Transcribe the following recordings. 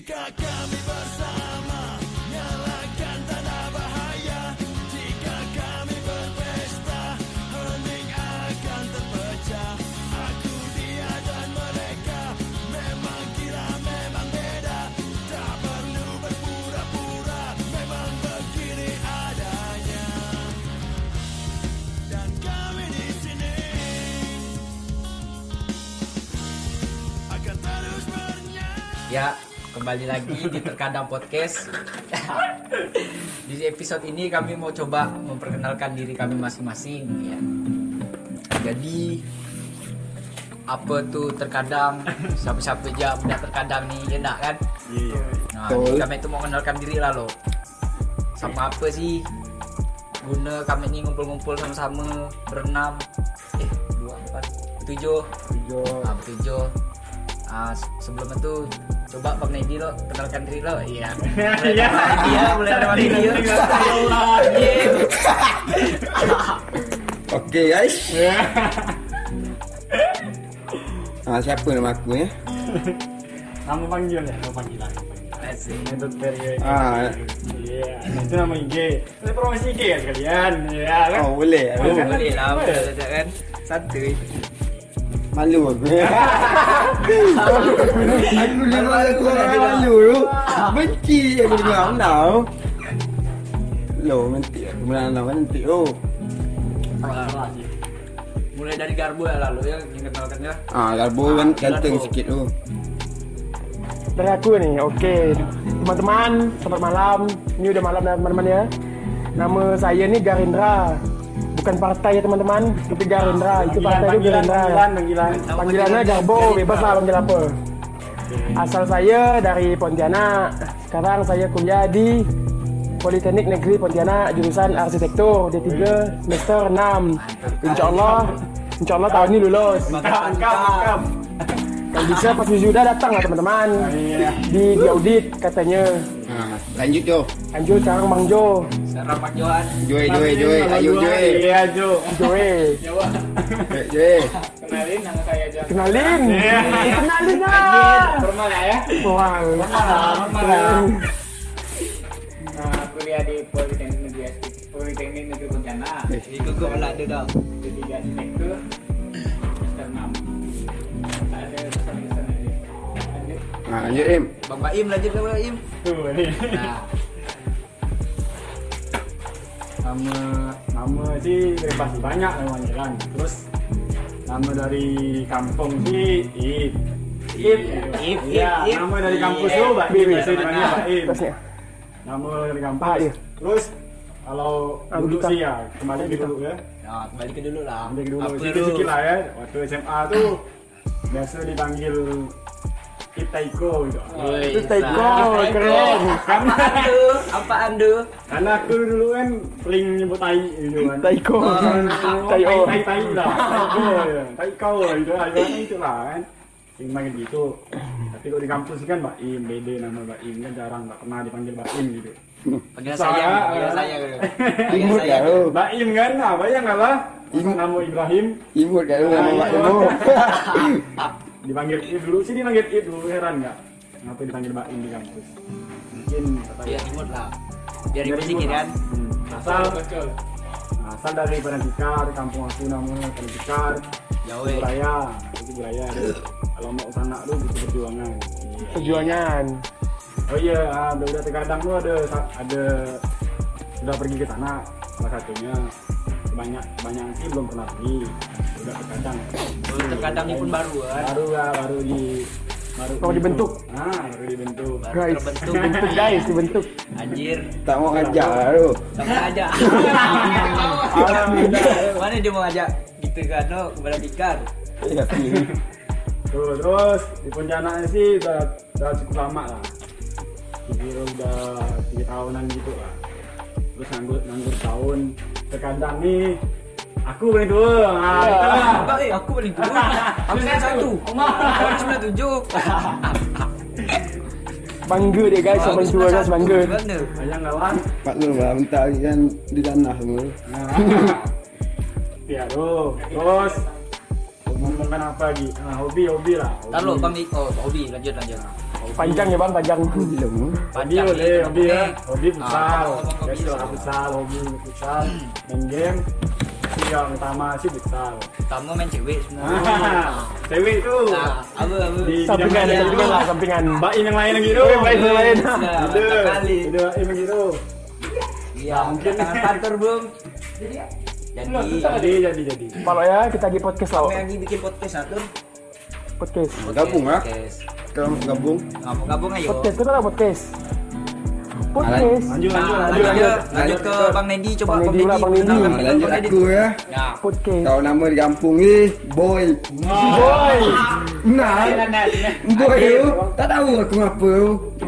Jika kami bersama Nyalakan tanda bahaya. Jika kami berpesta Hening akan terpecah. Aku, dia dan mereka Memang kira memang beda. Tak perlu berpura-pura Memang begini adanya. Dan kami di sini Akan terus bernyanyi Ya, kembali lagi di Terkadang Podcast. di episode ini kami mau coba memperkenalkan diri kami masing-masing ya. Jadi apa tuh terkadang siapa-siapa aja udah terkadang nih ya enggak kan? Iya. Nah, Betul. kami itu mau kenalkan diri lah lo. Sama apa sih? Guna kami ini ngumpul-ngumpul sama-sama berenam. Eh, dua, empat, tujuh. Tujuh. Ah, bertujuh. Ah, se- sebelum itu coba Bang Nedi lo kenalkan diri lo. Iya. Iya. dia, mulai dari dia. Anjing. Oke guys. Ah, siapa nama aku ya? Nama panggil ya, nama panggilan. Metode dari Ah. Iya, itu nama IG. Ini promosi IG ya sekalian. Iya kan? Oh boleh. Oh, boleh lah, boleh kan? Santuy. Malu aku. aku dengar aku orang malu tu. Benci aku dengar orang tahu. Lo nanti aku bilang nama nanti oh. Sih. Mulai dari garbu ya lalu ya, yang kenalkan ya. Ah, garbo kan ganteng sikit tu. dari aku nih oke teman-teman selamat malam ini udah malam dan teman-teman ya nama saya nih Garindra bukan partai ya teman-teman. Tapi Garindra itu partai itu Garindra panggilan, panggilan. panggilannya Garbo bebas lah panggil apa. Asal saya dari Pontianak sekarang saya kuliah di Politeknik Negeri Pontianak jurusan arsitektur D3 semester 6 Insya Allah Insya Allah tahun ini lulus. Kalau bisa pas wisuda datang lah teman-teman. Iya. di di audit katanya Lanjut Jo. Anjo sekarang Bang Jo Sekarang Pak Johan. Joy Joy Joy. Ayo Joy. Iya, Jo. Joe Joy, Joy. Kenalin nama saya aja. kenalin Iya. Kenalin lah Formal ya. Wah, Formal ya. Nah, kuliah di Politeknik Negeri Politeknik Negeri Pontianak. Itu gue lah dia dah. Ketiga arsitektur. Lanjut. Ah, lanjut Im. Bang Baim lanjut lah Baim. Tuh, ini. Nah, nama nama sih bebas banyak memang kan terus nama dari kampung sih Ip Ip Ip, iya Ip, Ip. nama dari kampus tuh Mbak Mana? Mbak Ip tasnya nama dari kampus terus kalau dulu sih ya kembali ke dulu ya nah, kembali ke dulu lah. kembali ke dulu Apa sedikit sedikit lah ya waktu SMA tuh biasa dipanggil Ip Taiko gitu Woi, itu Taiko keren. Apaan tuh? Apaan tuh? karena aku dulu kan sering nyebut tai gitu kan. Taiko Oh, Taiko tai tai lah. Taiko ya. Taiko gitu. Lah ibaratnya itu lah kan. Sering panggil gitu tapi kalau di kampus kan Mbak Im beda nama Mbak Im. Kan jarang nggak pernah dipanggil Mbak Im gitu. Panggil Saya, saya, panggil eh, saya. Panggil Imut saya. Mbak Im kan? Nah bayang nggak lah Im. nama Ibrahim. Imut tu nama mak tu. dipanggil Im dulu sih dipanggil Im dulu heran nggak kenapa dipanggil Mbak Im di kampus mungkin kata Biar imut lah. Biar sedikit imut. kan. Hmm, asal asal dari Penantikar kampung aku namanya Penantikar Jauh eh. Raya, itu Raya. Kalau mau sana tuh butuh perjuangan. perjuangan Oh iya, ah, udah udah terkadang tuh ada ada sudah pergi ke sana salah satunya banyak banyak sih belum pernah pergi udah terkadang Oh, Terkadang ini pun baru kan. baru ya baru di baru Oh, dibentuk. ah baru dibentuk Baru guys terbentuk. dibentuk guys dibentuk Anjir. Tak mau ngajak lah tu. Sama aja. Mana dia mau ajak gitu kan no kepada. Ya, pilih. tuh terus di Pontianak sih udah, udah cukup lama lah kira udah tiga tahunan gitu lah terus nganggur nganggur tahun terkadang nih aku paling tua nah, gitu lah. Apa eh aku paling tua. Aku sembilan satu. Aku sembilan tujuh. bangga deh guys paling tua guys bangga nggak lah Pak Nur lah minta kan di tanah semua. Ya tuh terus ngomongkan apa lagi nah, hobi hobi lah hobi. Ntar lo bang oh hobi lanjut lanjut. Panjang ya bang, panjang. Belum. Hobi nih, hobi ya. Hobi futsal. Ah, ngomong hobi futsal, hobi futsal. Main game. Tapi yang utama sih futsal. Kamu main cewek sebenarnya. Cewek itu. Nah, apa apa? Di Sampingan, sampingan itu. lah, sampingan. Bain yang lain lagi. Oh, bain yang lain. Nah, Itu. Itu bain begitu. Iya, mungkin. kantor belum. Jadi Jadi, jadi, jadi. Kalau ya kita lagi podcast lah. kami lagi bikin podcast satu. Podcast. Gabung ah. Kalau gabung. Ngomong gabung ayo. Podcast, kita ada podcast. Podcast. Lanjut, lanjut, Nah, lanjut, lanjut, lanjut. lanjut ke Bang Nedi coba Bang Nedi lah, Bang Nedi. Nah, lanjut aku ya. Ya. Podcast. Kau nama di kampung ni Boy. Boy. Nah, Boy tu tak tahu aku ngapa.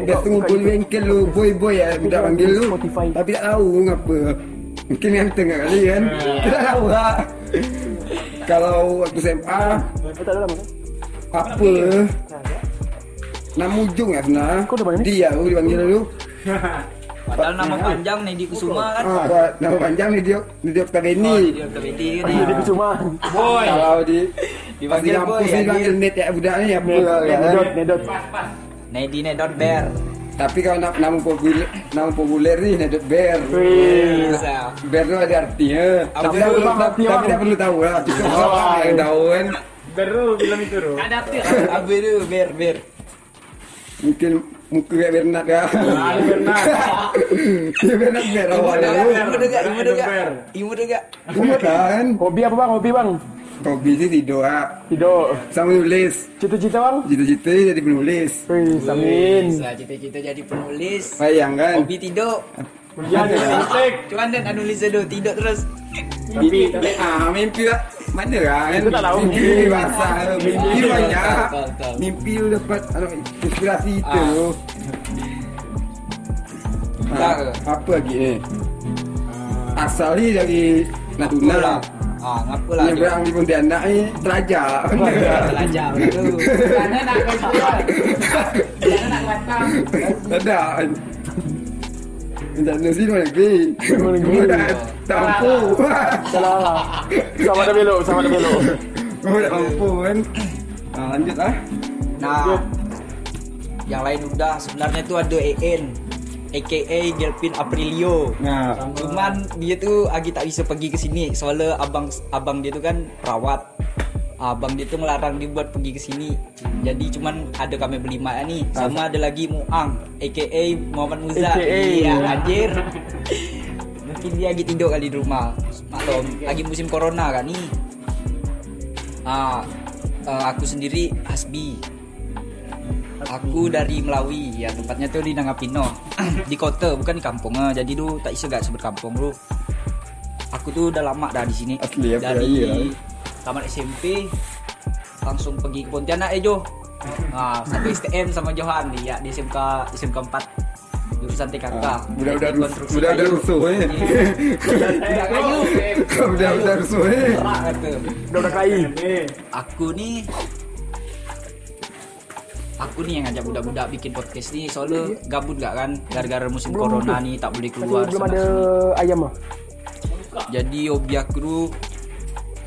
Dia ngumpul di bengkel lu, boy boy ya, minta panggil lu. Tapi tak tahu ngapa. Mungkin yang tengah kali kan. Kita tak tahu lah. Kalau waktu SMA kan? apa? Nama ujung ya sebenarnya. Kau udah panggil? Dia aku dipanggil dulu. Padahal nama panjang Nedi Kusuma kan. Ah, nama panjang ni dia ni dia Oh, Tabeni. Nedi Octavedi kan. Ya. Kusuma. Boy. Kalau di Dipanggil di kampus boy, anjir. dipanggil net ya budak ni apa Nedot, nedot. Nedi Nedot Bear. Tapi kalau nama, nama populer nama populer ni Nedot Bear. Bear tu ada artinya. Tapi tu, tak perlu tahu lah. Cukup Oh. orang yang tahu kan. Baru bilang itu, Ro. Apa itu Bear Bear? Mungkin muka kayak Bernard kan. Ah, Bernard. Dia Bernard awal ibu degak, ibu degak. Bear. Ibu degak. Umur kan. Hobi apa bang? Hobi bang? Hobi sih tidur ah. Tidur. Sama nulis. Cita-cita bang? Cita-cita jadi penulis. Wih, amin. Cita-cita jadi penulis. Bayang kan. Hobi tidur. Kuliah di Listrik. Cuman dan nulis itu tidur terus. Tapi, ah, mimpi lah. Mana kan? Itu tak tahu. Mimpi bahasa. Mimpi banyak. Betul, betul. Mimpi lu dapat anu, inspirasi itu. Ah. Ah, Tak ke? apa lagi ni? Asal ni dari Natuna lah. Ah, ngapa lah? Yang berang di Pontianak ni telajar. Telajar betul. Karena nak keluar. Karena nak matang. Tak ada. Ada sini mana negeri. Tak tak mampu. Salah lah. Sama ada belok, sama ada belok. Oh, tak mampu kan. Ah, lanjut lah. Nah, yang lain udah sebenarnya tuh ada EN aka Gelpin Aprilio. Nah, Cuman dia tuh lagi tak bisa pergi ke sini soalnya abang abang dia tuh kan perawat. Abang dia tuh ngelarang dia buat pergi ke sini. Jadi cuman ada kami berlima nih. Sama ada lagi Muang aka Muhammad Muza. AKA. Iya, anjir. Mungkin dia lagi tidur kali di rumah. Maklum, lagi musim corona kan nih. Ah, eh, aku sendiri Hasbi. Aku dari Melawi, ya tempatnya tuh di Nangapino, di kota bukan di kampung. ah. Jadi lu tak bisa gak sebut kampung lu. Aku tuh udah lama dah di sini. Asli, apa dari lagi lah. Tamat SMP langsung pergi ke Pontianak eh Jo. Nah, satu STM sama Johan ya di SMK SMK 4 jurusan TKK. ah, budak-budak Teknik rus- konstruksi budak-budak kayu. rusuh eh. Budak kayu. Budak-budak rusuh eh. Perak kata. Udah udah. Ni. aku nih aku nih yang ngajak budak-budak bikin podcast nih soalnya gabut gak kan gara-gara musim Belum, corona nih tak boleh keluar belum ada sini. ayam ah. jadi hobi aku tuh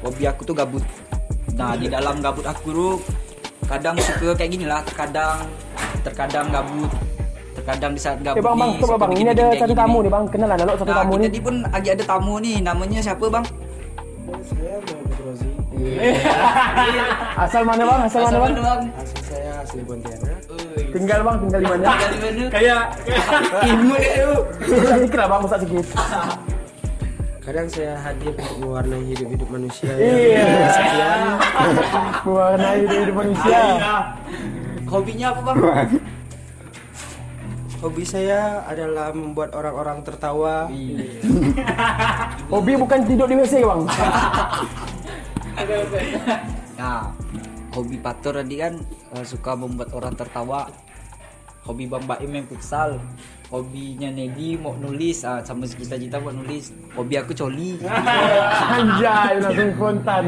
hobi aku tuh gabut nah di dalam gabut aku tuh kadang suka kayak gini lah terkadang terkadang gabut terkadang di saat gabut Eh bang bang, nih, bang. Ini ada kayak satu gini tamu nih. bang. Kenalan ada satu nah, tamu nih. tadi pun lagi ada tamu nih namanya siapa bang Asal mana bang? Asal mana Asal bang? mana, bang Saya asli Pontianak. Tinggal bang, tinggal di mana? tinggal di mana Kayak Imut dia tu. Sedikit lah bang, usah sedikit. Kadang saya hadir untuk mewarnai hidup-hidup manusia. Iya. Sekian. Mewarnai hidup manusia. hobinya apa bang Hobi saya adalah membuat orang-orang tertawa. Hobi bukan tidur di WC bang. Nah, hobi Pator tadi kan eh, suka membuat orang tertawa. Hobi Bang Baim yang futsal. Hobinya Nedi mau nulis, ah, sama cita-cita buat nulis. Hobi aku coli. Anjay, langsung spontan.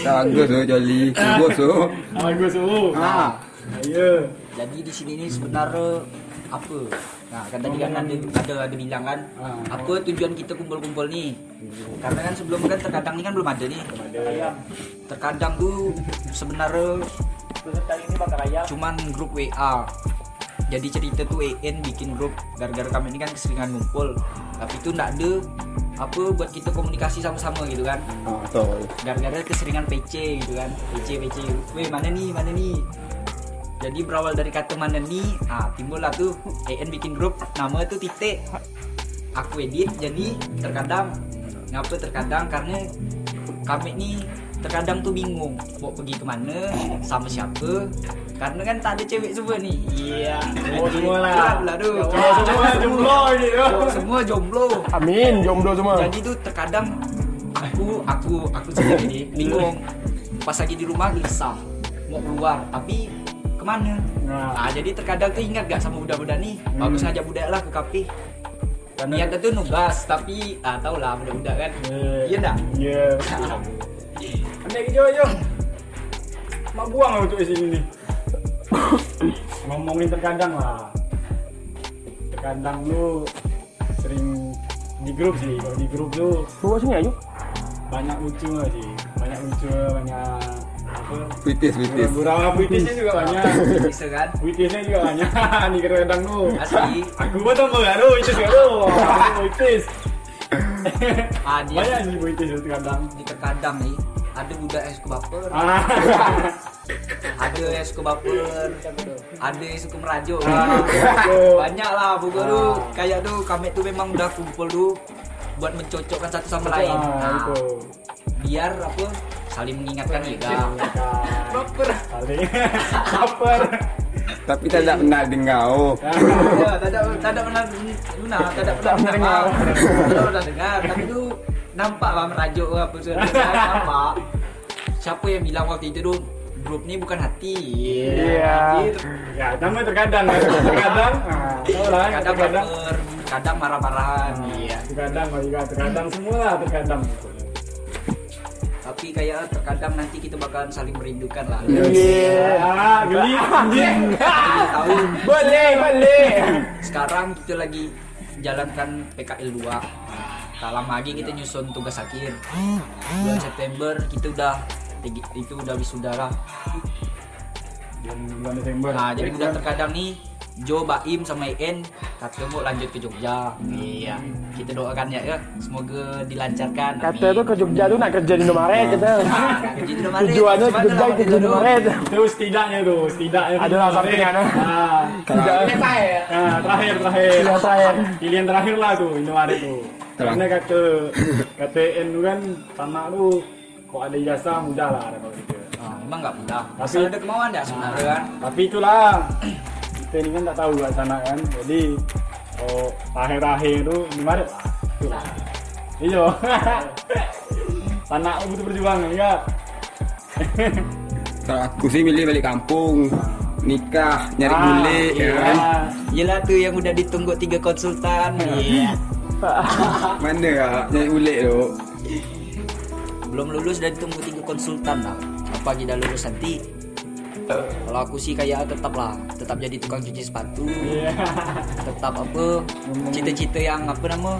Bagus tu Jolly. Bos tu. bagus tu. Nah, Ya. jadi di sini ni sebenarnya apa? Nah, kan tadi kan ada ada, ada bilang kan, apa tujuan kita kumpul-kumpul nih? Karena kan sebelum kan terkadang ni kan belum ada nih. Terkadang tuh sebenarnya ini cuman grup WA jadi cerita tuh EN bikin grup gara-gara kami ini kan keseringan ngumpul. Tapi itu ndak ada apa buat kita komunikasi sama-sama gitu kan. Ah, betul. gara-gara keseringan PC gitu kan. PC PC weh mana nih mana nih? Jadi berawal dari kata mana nih? Ah timbul lah tuh EN bikin grup nama tuh titik aku edit jadi terkadang ngapa terkadang? Karena kami nih terkadang tuh bingung mau pergi ke mana sama siapa karena kan tak ada cewek semua nih iya Cowok semua lah. Gelap lah tuh Cowok semua jomblo gitu. Semua jomblo Amin, jomblo semua. jadi tuh terkadang aku aku aku sendiri nih bingung pas lagi di rumah gelisah mau keluar tapi ke mana Nah, nah jadi terkadang tuh ingat gak sama budak-budak nih Hmm. bagus ngajak budak lah ke kafe karena niatnya tuh nugas tapi ah tau lah budak-budak kan Eh, iya enggak Iya. Anda Jo Jo. Mak buang lah untuk di sini nih. Ngomongin terkadang lah. Terkadang lu sering di grup sih. Kalau di grup lu Bawa sini aja. banyak lucu lah sih. Banyak lucu, banyak apa? Puitis, puitis. Gurau puitisnya juga banyak. bisa kan Puitisnya juga banyak di terkadang lu. asli Aku buat apa baru itu sih lu. Puitis. ah Banyak sih puitis itu terkadang. di terkadang nih ada budak yang suka baper Ah. ada yang suka baper. Ada yang suka merajuk. Ah, banyak lah pokoknya tuh Ah. kayak tuh kami tuh memang udah kumpul tuh buat mencocokkan satu sama lain. Ah, nah, itu. biar apa saling mengingatkan juga. Baper. Saling. Baper. Tapi tak ada pernah dengar. Oh. ya, tak ada tak ada pernah guna tak ada pernah dengar. tak ada pernah dengar. Tapi tuh nampak lah merajuk apa nampak. Siapa yang bilang waktu itu tuh grup ni bukan hati Iya. Anjir. Ya, namanya terkadang kan. Terkadang. Ah, tahu lah, kadang terkadang. baper kadang marah-marahan iya Terkadang juga, terkadang semua lah terkadang. tapi kayak terkadang nanti kita bakalan saling merindukan lah Iya. Ah, geli tahun Boleh, boleh. sekarang kita lagi jalankan PKL 2 tak lama lagi kita nyusun tugas akhir bulan September kita udah itu udah lah Dan bulan Desember. nah jadi udah terkadang nih Jo, Baim sama En kata mau lanjut ke Jogja iya kita doakan ya ya semoga dilancarkan Kata tuh ke Jogja tuh nak kerja di Indomaret kata. Kerja di Indomaret. Tujuannya ke Jogja lah, Bang? Indomaret. Itu setidaknya tuh, setidaknya. tuh. Adalah sampingan, ah. Ah, Tidak. ah, terakhir terakhir. Pilihan terakhir. Pilihan terakhir lah tuh Indomaret tuh. Karena kata kata N tuh kan tanah lu kok ada ijazah mudah lah ada kalau gitu. Ah, emang nggak mudah Tapi- asal ada kemauan ya sebenarnya kan Tapi itulah kita ini kan tak tahu kat sana kan. Jadi oh terakhir-terakhir tu Indomaret lah. Tu lah. Iyo. Tanah butuh perjuangan ya. Kalau aku sih milih balik kampung. Nikah, nyari Ah, bule, ya iya. kan? Yelah tuh yang udah ditunggu tiga konsultan iya Mana ya nyari bule tu? Belum lulus dan ditunggu tiga konsultan lah apa kita lulus nanti kalau aku sih kayak tetap lah tetap jadi tukang cuci sepatu Iya. tetap apa cita-cita yang apa nama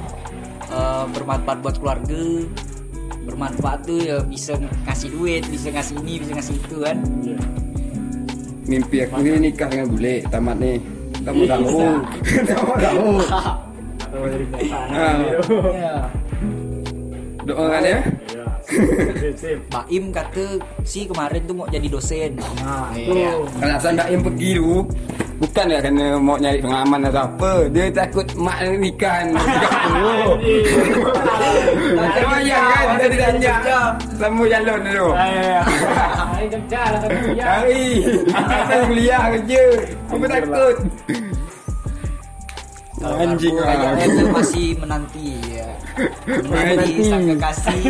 eh, bermanfaat buat keluarga bermanfaat tuh ya bisa ngasih duit bisa ngasih ini bisa ngasih itu kan Iya. Mimpi aku ni nikah dengan bule, tamat ni. Kamu tahu. Kamu tahu. Ah. gitu. ya Doa kan ya? Iya. Sip, sip. Baim kata si kemarin tuh mau jadi dosen Nah, Iya. itu. Alasan Mbak Im pergi tu Bukan ya kerana mau nyari pengalaman atau apa Dia takut mak dia nikah kan Nikah dulu Dia bayang kan Dia ditanya Selama jalan tu Ah, iya, iya. Hari kerja lah tapi ya. Hari Saya kuliah kerja Apa takut Anjing Aku lah kayaknya tuh masih menanti ya menanti Menanti. sang kekasih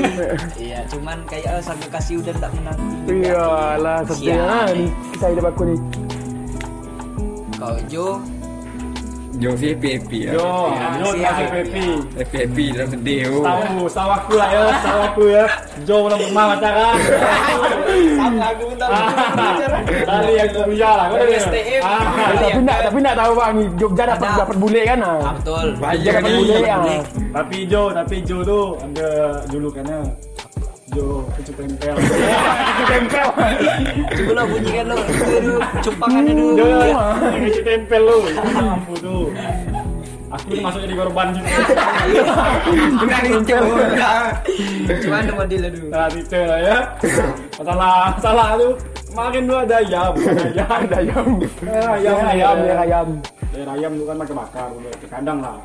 iya cuman kayak sang kekasih udah tak menanti. Iyalah sedih kan kisah hidup aku ni. kau Jo Jo si happy-happy Yo, lah yo Siap. masih happy. Happy-happy dalam sedih tu Tahu, tahu aku lah ya, tahu aku ya. Jo belum pernah pacaran. sama aku pun tahu Kali yang kuliah lah. kau dengar? STM. Ah, Tapi nak tapi nak tahu bang Jogja dapat dapat bule kan ah. Ah, betul Bayar Dapat ni bule ah. Boleh. Tapi Jo, tapi Jo tu ada julukannya Jo, kecut tempel. Kecut tempel. Coba lo bunyikan lo. Dulu, cumpangannya dulu. Jo, kecut tempel lu. Mampu tuh. Aku tuh masuk jadi korban juga. Benar itu. Cuma ada model dulu. Nah, itu lah ya. Masalah, masalah tuh. Kemarin tuh ada ayam, ada ayam, ada ayam. Eh, ayam, ayam ya ayam Leher ayam tuh kan pakai bakar, udah kadang lah.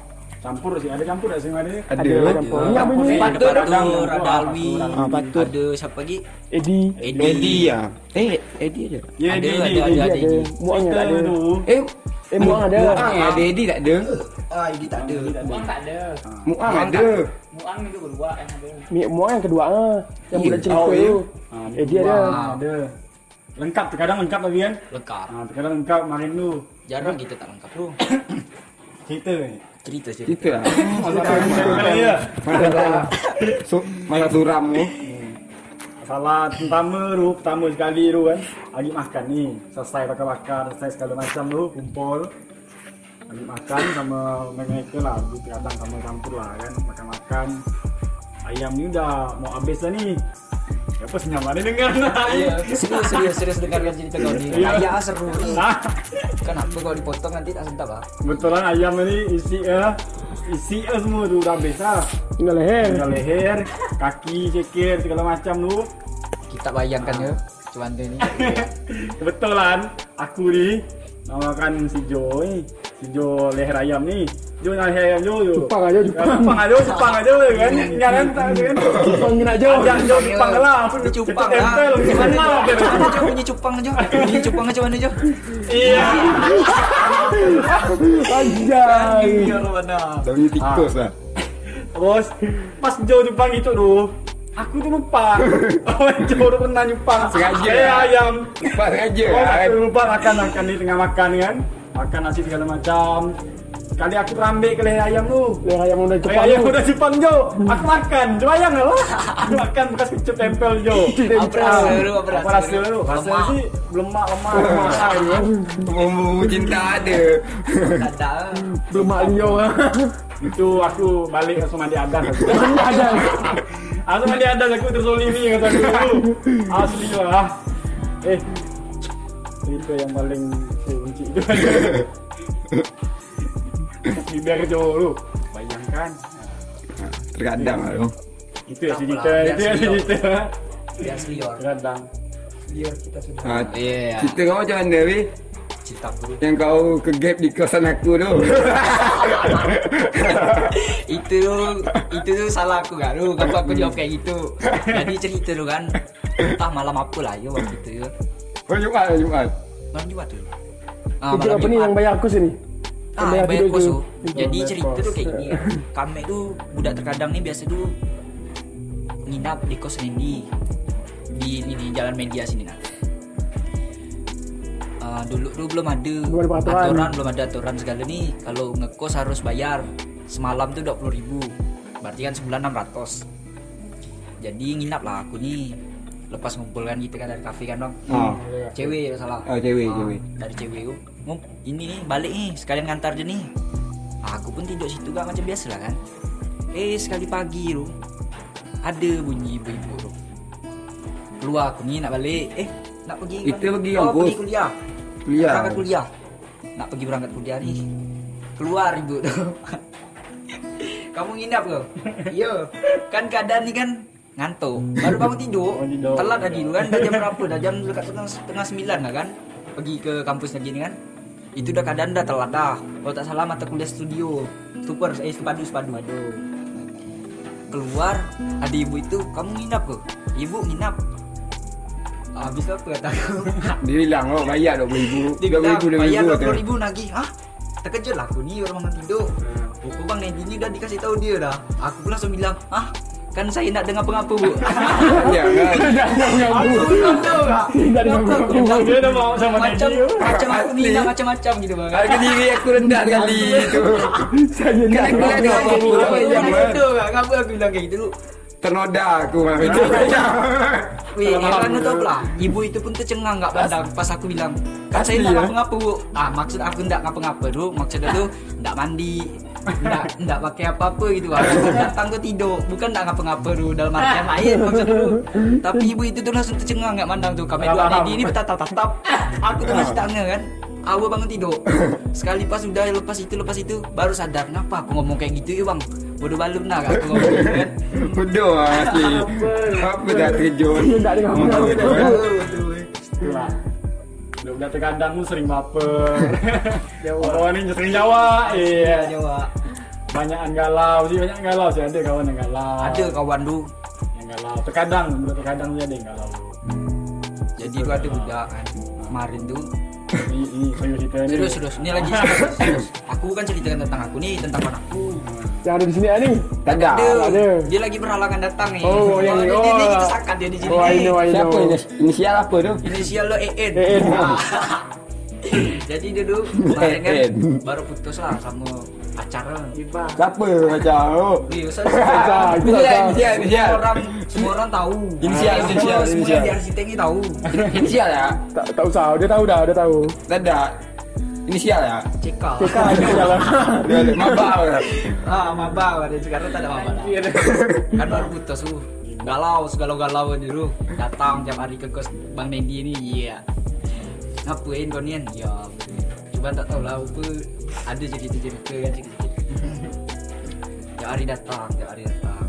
Campur sih, ada campur gak sih mana? Ada. campur Ada. ini apa Patur tuh, wah, ada Alwi. Ah. Ada siapa lagi? Edi Edi. Edi ya. Eh, Edi aja. Ya, Ada, di, ada, ada, ada. ada Edi. muangnya tak ada tuh. Eh, eh muang ada Muang ya, ada Edi tak ada. Ah, Edi tak ada. Muang tak ada. Muang ada. Muang itu berdua yang ada. Muang yang kedua ah yang budak cerita iya. itu Ah, Edi ada. Ada. Lengkap, terkadang lengkap lagi kan? Lengkap. Nah, terkadang lengkap main lu. Jarang kita tak lengkap bro. Cerita ni. Cerita sih. Kita lah. Masalah ya. Masalah. So, masalah suram tu. Masalah pertama tu, pertama sekali tu kan. Lagi makan ni. Selesai bakar-bakar, selesai segala macam tu, kumpul. Lagi makan sama mereka lah. Dia terkadang sama campur lah kan. Makan-makan. Ayam ni dah mau habis dah ni. Apa senyum mana dengar nak? Iya, serius serius serius dengarkan cerita kau ni. Iya. Ya seru ni. Nah, Kenapa kau dipotong nanti tak sedap ah? betulan ayam ni isi eh isi eh semua tu dah habis lah. tinggal leher Tinggal leher, kaki, cekir, segala macam tu. Kita bayangkan ya. Cuman dia ni. Kebetulan aku ni namakan si Jo ni. Si Jo leher ayam ni. Jo leher ayam Jo. Jo. Jepang aja, Jepang. Jepang aja, Jepang aja kan. Jangan tak kan. Jepang kena Jo Ajak Jo Jepang lah. Cupang cecek lah. tempel. Gimana Gimana? Jo? Bunyi cupang Jo? Bunyi cupang macam mana Jo? Iya. Anjay? Dah punya tikus lah. Terus pas Jo Jepang itu tu Aku tu lupa Oh Jo tu pernah nyupang Sengaja. Eh ayam Lupa sengaja Oh lah kan. aku lupa makan makan ni tengah makan kan Makan nasi segala macam. Kali aku terambil ke leher ayam tu leher ayam udah Leher cepat ayam udah Jepang Jo. Aku makan. Jo bayang lah Aku makan bekas kecup tempel Jo. Apa rasa lu? Apa Apa rasa rasa tu? Rasa Lemak. sih lemak lemak lemak. kan Bumbu cinta ada. Tak ada. Bermak liau ah Itu aku balik langsung mandi adas aku Ada Aku mandi adas aku terzolimi kata aku. Asli lah Eh Cerita yang paling kunci itu Biar Jo lu Bayangkan Terkadang lah tu. Itu ya Tak cerita apalah, Itu ya selior. cerita Biar selior. Kadang Biar kita sudah Ha, cerita kau macam mana weh? Cerita dulu. Yang kau ke gap di kosan aku tu. itu itu tu salah aku kan kenapa aku jawab kayak gitu jadi cerita tu kan entah malam apa lah ya waktu itu ya Oh, Jumat lah, Jumat. malam Jumat tu ah, Itu apa ni yang bayar aku sini? Ah, yang bayar kos tu. tu jadi cerita tu kayak gini kami tu budak terkadang ni biasa tu nginap di kos Randy. Di ini di jalan media sini nah Ah, dulu dulu belum ada Belum peraturan. aturan belum ada aturan segala nih. Kalau ngekos harus bayar semalam tuh 20.000 ribu. Berarti kan sebulan 600 jadi nginap lah aku nih lepas ngumpul kan gitu kan dari kafe kan bang Ah. cewek salah. Oh, cewek, Ah, cewek. dari cewek. Itu ngum ini nih balik nih sekalian ngantar je nih. Aku pun tidur situ gak macam biasa lah kan. Eh sekali pagi tu ada bunyi ibu-ibu keluar aku nih nak balik. Eh nak pergi Kita pergi oh, pergi kuliah. Kuliah. berangkat kuliah. Nak pergi berangkat kuliah nih keluar ibu tu kamu nginap ke? Iya kan keadaan ni kan ngantuk. Baru bangun tidur. Telat tadi kan. Dah jam berapa? Dah jam dekat setengah, setengah sembilan lah kan. Pergi ke kampus lagi ni kan. Itu dah keadaan dah telat dah. Kalau tak salah mata kuliah studio. Super eh sepadu sepadu. Keluar ada ibu itu kamu nginap ke? Ibu nginap. Habis apa kata aku? Dia bilang oh bayar 20 dia ribu. 20 bilang ribu, 20 bayar ribu. 20 ribu nagih Hah? Terkejut lah aku ni orang bangun tidur. Buku bang Nedi ni dah dikasih tahu dia dah. Aku pun langsung bilang Hah? Kan saya nak dengar pengapa bu. Ya Tidak Dia mau sama Macam macam aku dah macam-macam gitu bang. Harga diri aku rendah sekali. tu. Saya nak Kan aku ada Aku Kenapa bilang kayak gitu ternoda aku malam itu. Kan apa lah Ibu itu pun tercengang gak pandang Pas aku bilang Kan saya nak ya? ngapa-ngapa bu. Ah maksud aku ndak ngapa-ngapa tu Maksud dia tu Ndak mandi Nggak, nggak pakai apa-apa gitu. Aku datang ke tidur. Bukan nggak ngapa-ngapa tuh Dalam artian lain maksud dulu Tapi ibu itu tuh langsung tercengang nggak mandang tuh Kami dua adik ini bertatap-tatap. Aku tuh masih tanya kan? Aku bangun tidur. Sekali pas udah lepas itu lepas itu Baru sadar Kenapa aku ngomong kayak gitu ya bang? Bodoh balum nah aku ngomong gitu kan? Bodoh asli. Apa? Dah terkejut. Tak dengar. Hmm, apa-apa. Udah, lu sering baper. Orang ini sering Jawa. Iya. Jawa Banyakan galau sih, banyak galau sih ada kawan yang galau. Ada kawan tuh yang galau. Terkadang, terkadang sih ada yang galau. Jadi tuh ada budak kan Kemarin tuh serius ini. Serius, serius. Ini lagi serius. Aku kan ceritakan tentang aku nih, tentang kawan aku. Yang ada di sini ah, ni. Tak ada. Dia lagi berhalangan datang nih. Oh, yang dia, oh. dia, dia kita sakat dia di sini. Oh, I know, I know. Siapa ini? Inisial apa tu? Inisial lo EN. EN. Jadi dia dulu kemarin kan baru putus lah sama pacaran. Siapa macam tu? Iya, inisial. semua orang semua orang tahu. Inisial, Semua- inisial, semua inisial. yang di arsitek ini tahu. Inisial ya? Tak tak usah, dia tahu dah, dia tahu. Ada. Inisial ya? Cekal. Cekal inisial lah. Ah, maba sekarang tak ada maba. dah. kan baru putus. Galau, segalau-galau dulu. Datang tiap hari ke kos Bang Nendi ini, iya. Ngapain kau nian? Ya, cuma tak tahu lah apa. Ada cerita-cerita kan sedikit. Tiap hari datang, tiap hari datang.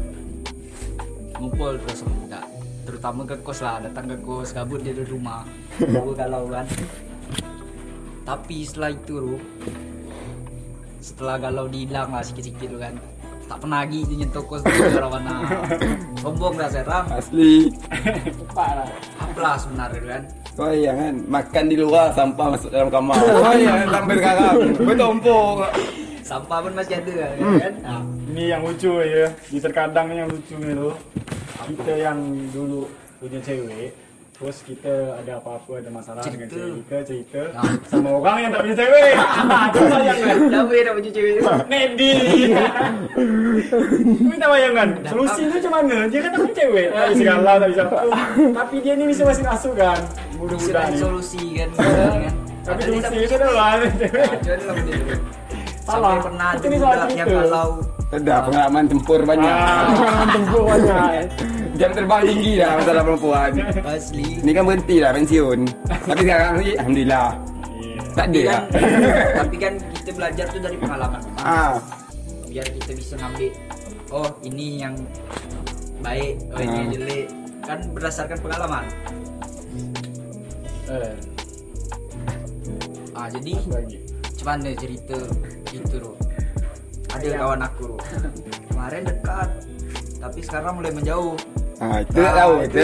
Ngumpul terus sama budak. Terutama ke kos lah, datang ke kos, gabut dia di rumah. Gua galau kan. Tapi setelah itu Ruh, setelah galau dihilang lah sikit-sikit tu kan tak pernah lagi dia nyentuh kos tu mana sombong dah serang Asli. Apalah sebenarnya kan Kau yang kan makan di luar sampah masuk dalam kamar. Kau yang sampai sekarang bertumpuk. sampah pun masih ada kan, kan? Nah, Ini yang lucu ya. Di terkadang yang lucu itu kita yang dulu punya cewek Terus kita ada apa-apa, ada masalah dengan Cerita. cewek kita, cerita Ah. sama orang yang tak punya cewek. Itu bayangkan. dah boleh dah baju cewek Nedi. Tak bayangkan. Solusi tu macam mana? Dia kan tak punya cewek. Tak bisa galau, tak bisa apa. Tapi dia ni bisa masih masuk kan. ni. solusi kan kan Tapi tak solusi punya mana lah Salah. Sampai pernah Itu ni soal budak yang cerita. galau Tak ada pengalaman tempur banyak. Ah. Pengalaman tempur banyak. Jam terbang tinggi dah masalah perempuan. Asli. Ni kan berhenti lah pensiun. Tapi sekarang ni alhamdulillah. Tak ada Tapi lah. kan, tapi kan kita belajar tu dari pengalaman. Ah, biar kita bisa ngambil oh ini yang baik oh ini yang Hmm. jelek. Kan berdasarkan pengalaman. Eh, ah jadi cuman ada cerita itu loh ada kawan aku kemarin dekat tapi sekarang mulai menjauh ah itu tak tahu. Ah, Kita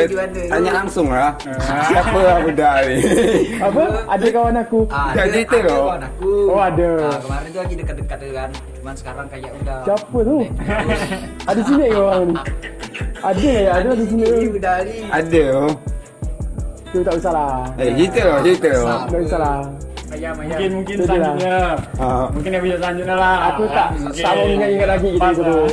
tanya langsung lah. Siapa lah budak ni? Apa? Ada kawan aku. ah, ada, cerita ada loh. kawan aku Oh, ada. Ah, kemarin tuh lagi dekat-dekat tu kan cuman sekarang kayak udah Siapa tu? Ada sini ke orang ni? Ada ya, ada di sini. Ini udah ni Ada. Tu tak usah lah. Eh, cerita loh, cerita. Sama. Tak usah lah. ayam ayam Mungkin mungkin Itu dia lah. selanjutnya. Ah, Mungkin yang bisa selanjutnya lah. Aku tak Mungkin. tak mau ingat-ingat lagi kita Pas itu. lah.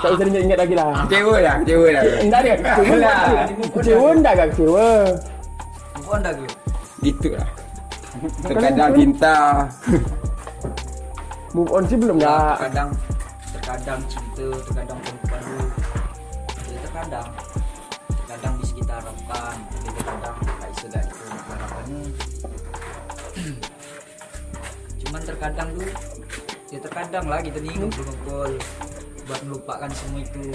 Tak usah ingat-ingat lagi lah. kecewa lah, kecewa lah. Enggak ada. Kecewa lah. tak? Kecewa enggak gak kecewa? Move on dah gue Gitu lah. Terkadang cinta. Move on sih belum Ya, dah. terkadang terkadang cinta terkadang perempuan lu ya, terkadang terkadang terkadang tuh ya terkadang lah kita nih ngumpul-ngumpul buat melupakan semua itu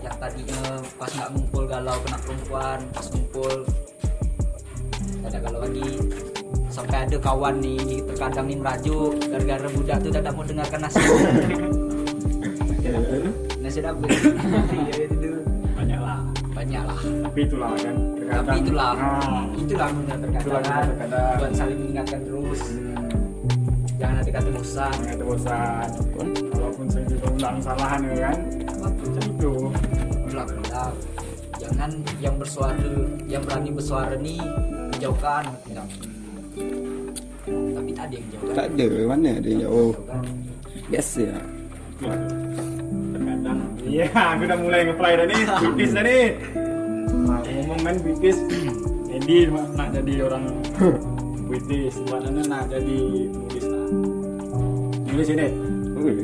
yang tadinya pas nggak ngumpul galau kena perempuan pas ngumpul ada galau lagi sampai ada kawan nih terkadang nih merajuk gara-gara budak tuh tidak mau dengarkan nasihat nasihat apa Ya. Banyak lah. banyak lah Tapi itulah kan. Terkadang. tapi itulah Ah. itulah guna terkadang terkadang. buat saling mengingatkan terus Hmm. Jangan ada kata bosan Jangan terbosan. Walaupun saya juga ulang kesalahan ya kan. Macam itu. ulang-ulang jangan yang bersuara yang berani bersuara nih menjauhkan tidak tapi tak ada yang jauhkan Tak ada, mana ada yang jauh. Biasa. Terkadang. Iya, aku dah mulai nge-fly dah ni. British dah ni. Nah, ngomong kan British. Andy nak jadi orang British. Buat mana nak jadi Tulis ini. Boleh.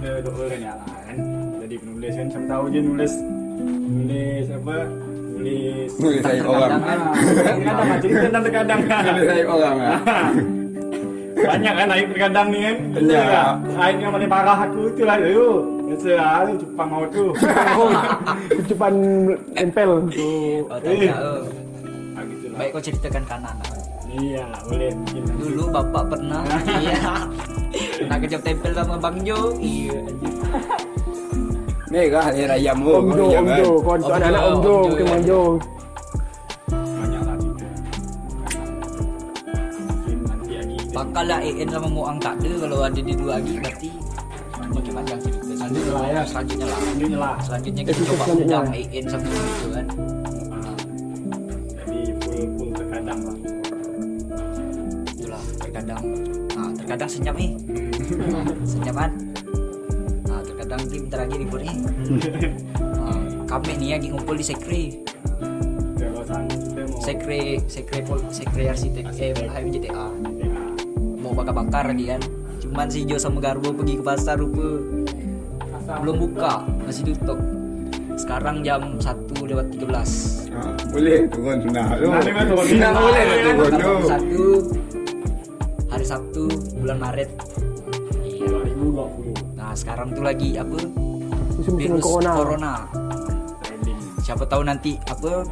kita doa kan ya kan jadi penulis kan siapa tahu je nulis nulis apa nulis Boleh saya orang. terkadang. Ah, terkadang lah cerita tentang terkadang Boleh saya orang ah. banyak kan air terkadang ni kan air yang paling parah aku tu lah tu biasa lah tu cupang maut tu Kecupan empel. tu Oh, tak eh ada. oh. ah, gitu lah. Baik kau ceritakan kanan. Iya boleh mungkin nanti. Dulu bapak pernah iya. Nak kejap tempel sama Bang Jo. Iya. Merah air ayam tu. Om Jo, Om Jo. Kau anak-anak Om Jo, Jo, bukan ya. Bang Jo. banyak lagi Bakal lah EN sama Muang tak ada kalau ada di dua lagi berarti makin panjang cerita. Selanjutnya lah ya. Selanjutnya lah. Selanjutnya lah Selanjutnya kita coba undang EN sama itu kan. Terkadang senyap nih. senyap kan. Nah, terkadang tim lagi ribut nih. Nah, kami nih lagi ngumpul di sekre. Sekre, sekre pol, sekre arsitek, eh. HMJTA. ya, Mau bakar-bakar lagi kan. Cuman si Jo sama Garbo pergi ke pasar rupa belum buka, masih tutup. Sekarang jam 1 lewat 13. Ah, Boleh turun tu. Senang dengan turun. Senang boleh turun tu. Tanggal 1 hari Sabtu bulan Maret. Iya. 2020 Nah, sekarang tuh lagi apa? Musim-musim Virus corona. corona. Siapa tahu nanti apa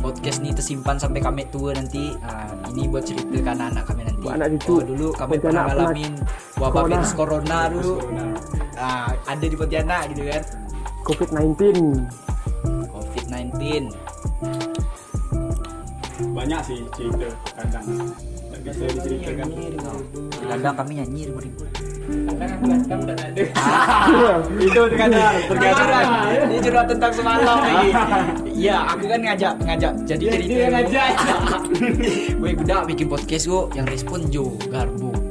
podcast ni tersimpan sampai kami tua nanti. Ah, ini buat cerita ke anak-anak kami nanti. Buat anak cucu. Oh, dulu kami pernah ngalamin wabah corona. virus corona dulu. corona Ah, ada di Pontianak gitu kan. COVID-19. COVID-19. banyak sih cerita kadang bisa diceritakan Kadang kami nyanyi udah tak ada. itu terkadang kan. Ini curhat tentang semalam lagi. Iya, aku kan ngajak ngajak jadi Dia- cerita. ngajak. Weh budak bikin podcast kok yang respon Jo Garbo.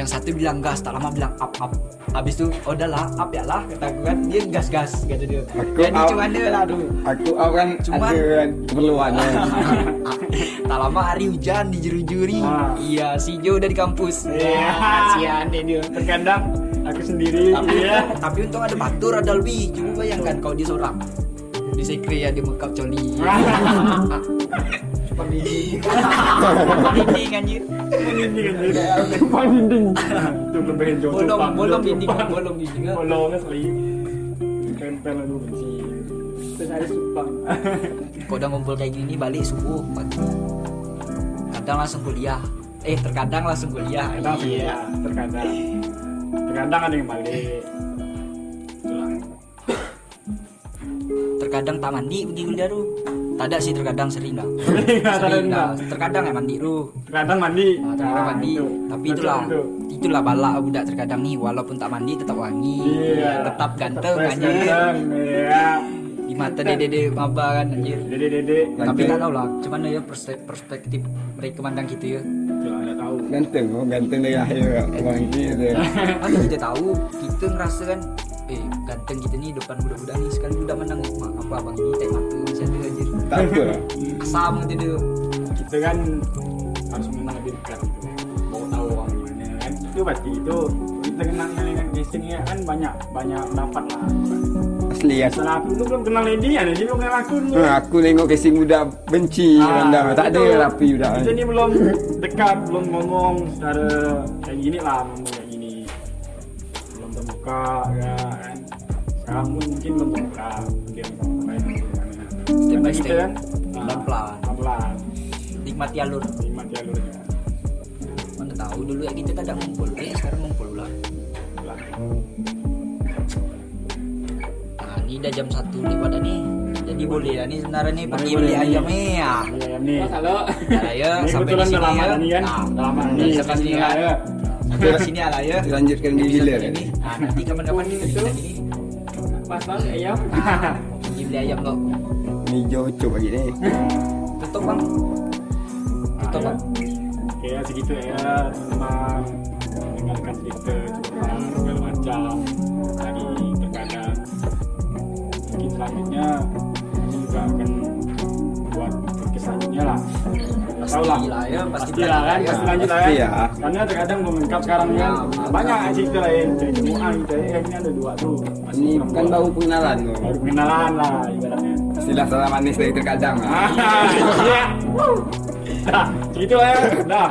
Yang satu bilang gas, tak lama bilang up up. Habis tu, oh up ya lah kata aku kan. Dia gas gas kata dia. Aku Jadi up. macam mana lah tu. Aku out kan Cuman- ada kan keperluan kan. tak lama hari hujan di juri-juri. Ah. Iya, si Jo udah di kampus. Iya. Sian deh dia. terkadang aku sendiri Tapi, ya tapi untung ada batur ada lebih. Coba bayangkan kau dia seorang. Di sekre ada makeup coli. Pendinding. Pendinding anjir. ini kan dia Cupang dinding. itu kelebihan jauh Bolong, bolong dinding, bolong dinding. bolong kan sekali tempel lu benci Terus supang. Kau udah ngumpul kayak gini balik subuh pagi. Kadang langsung kuliah. Eh terkadang langsung kuliah. kadang Iya. terkadang terkadang ada yang balik. Terkadang tak mandi pergi kuliah tu. Tak ada sih terkadang sering ada Sering enggak. Terkadang ya mandi tu. terkadang mandi Ah, terkadang Ah, mandi. itu. Tapi itulah betul. itulah balak budak terkadang nih walaupun tak mandi tetap wangi. Iya. Tetap ganteng anjir. Iya. Di mata dede maba kan anjir. Dede dede. Tapi tak tahu lah, cuman ya perspek- perspektif mereka mandang kita ya. Itulah ada tahu. Ganteng oh, ganteng dari akhir orang ini tu. Kan kita tahu, kita ngerasa kan eh ganteng kita nih depan budak-budak nih sekali budak menang mak apa abang ini tak mata anjir. Tak apa lah. Asam gitu dia. Kita kan harus mengenal lebih dekat gitu. Mau tahu orang gimana kan. Itu pasti itu kita kenal dengan casingnya kan banyak banyak pendapat lah. Asli asli. Salah aku dulu belum kenal Lady ya, Lady belum kenal aku dulu. Ha, aku tengok casing budak benci Ah, rendam. Tak ada rapi budak. Kita ni belum dekat, belum ngomong secara kayak gini lah, ngomong kayak gini. Belum terbuka ya kan. Sekarang pun mungkin belum terbuka. Step by Karena step. kan Pelan-pelan. pelan Nikmati alur. Nikmat jalurnya. Mana tahu dulu ya kita kadang ngumpul, eh sekarang ngumpul lah. Pelan. Nah, ini udah jam satu lewat dah nih. Jadi boleh lah nih sebenarnya nih pergi boleh beli nih. ayam nih ya. Iya, ayam nih. Mas halo. Nah, ya Ini sampai di sini ya. nih kan. Nah, lama nih. sampai sini ya. ya. Sampai sini lah ya. Lanjutkan di ini. Nah, nanti kapan-kapan kita ini Pas banget ayam. pergi beli ayam lo. Ni jauh pagi ni. Tutup bang. Tutup bang. Oke ya segitu ya teman dengarkan cerita curhat segala macam dari terkadang mungkin selanjutnya juga akan buat selanjutnya lah. Tahu lah. ya pasti Pasti lah kan, ya. pasti lanjut lah Pasti kan. ya. Karena terkadang mengungkap sekarang kan Ya, banyak cerita lain, cerita muang gitu. Eh, ini ada dua tuh. Masih Ini kan baru pengenalan baru pengenalan lah ibaratnya. Istilah salah manis dari terkadang. Ah, iya. Dah, gitu lah ya. Dah.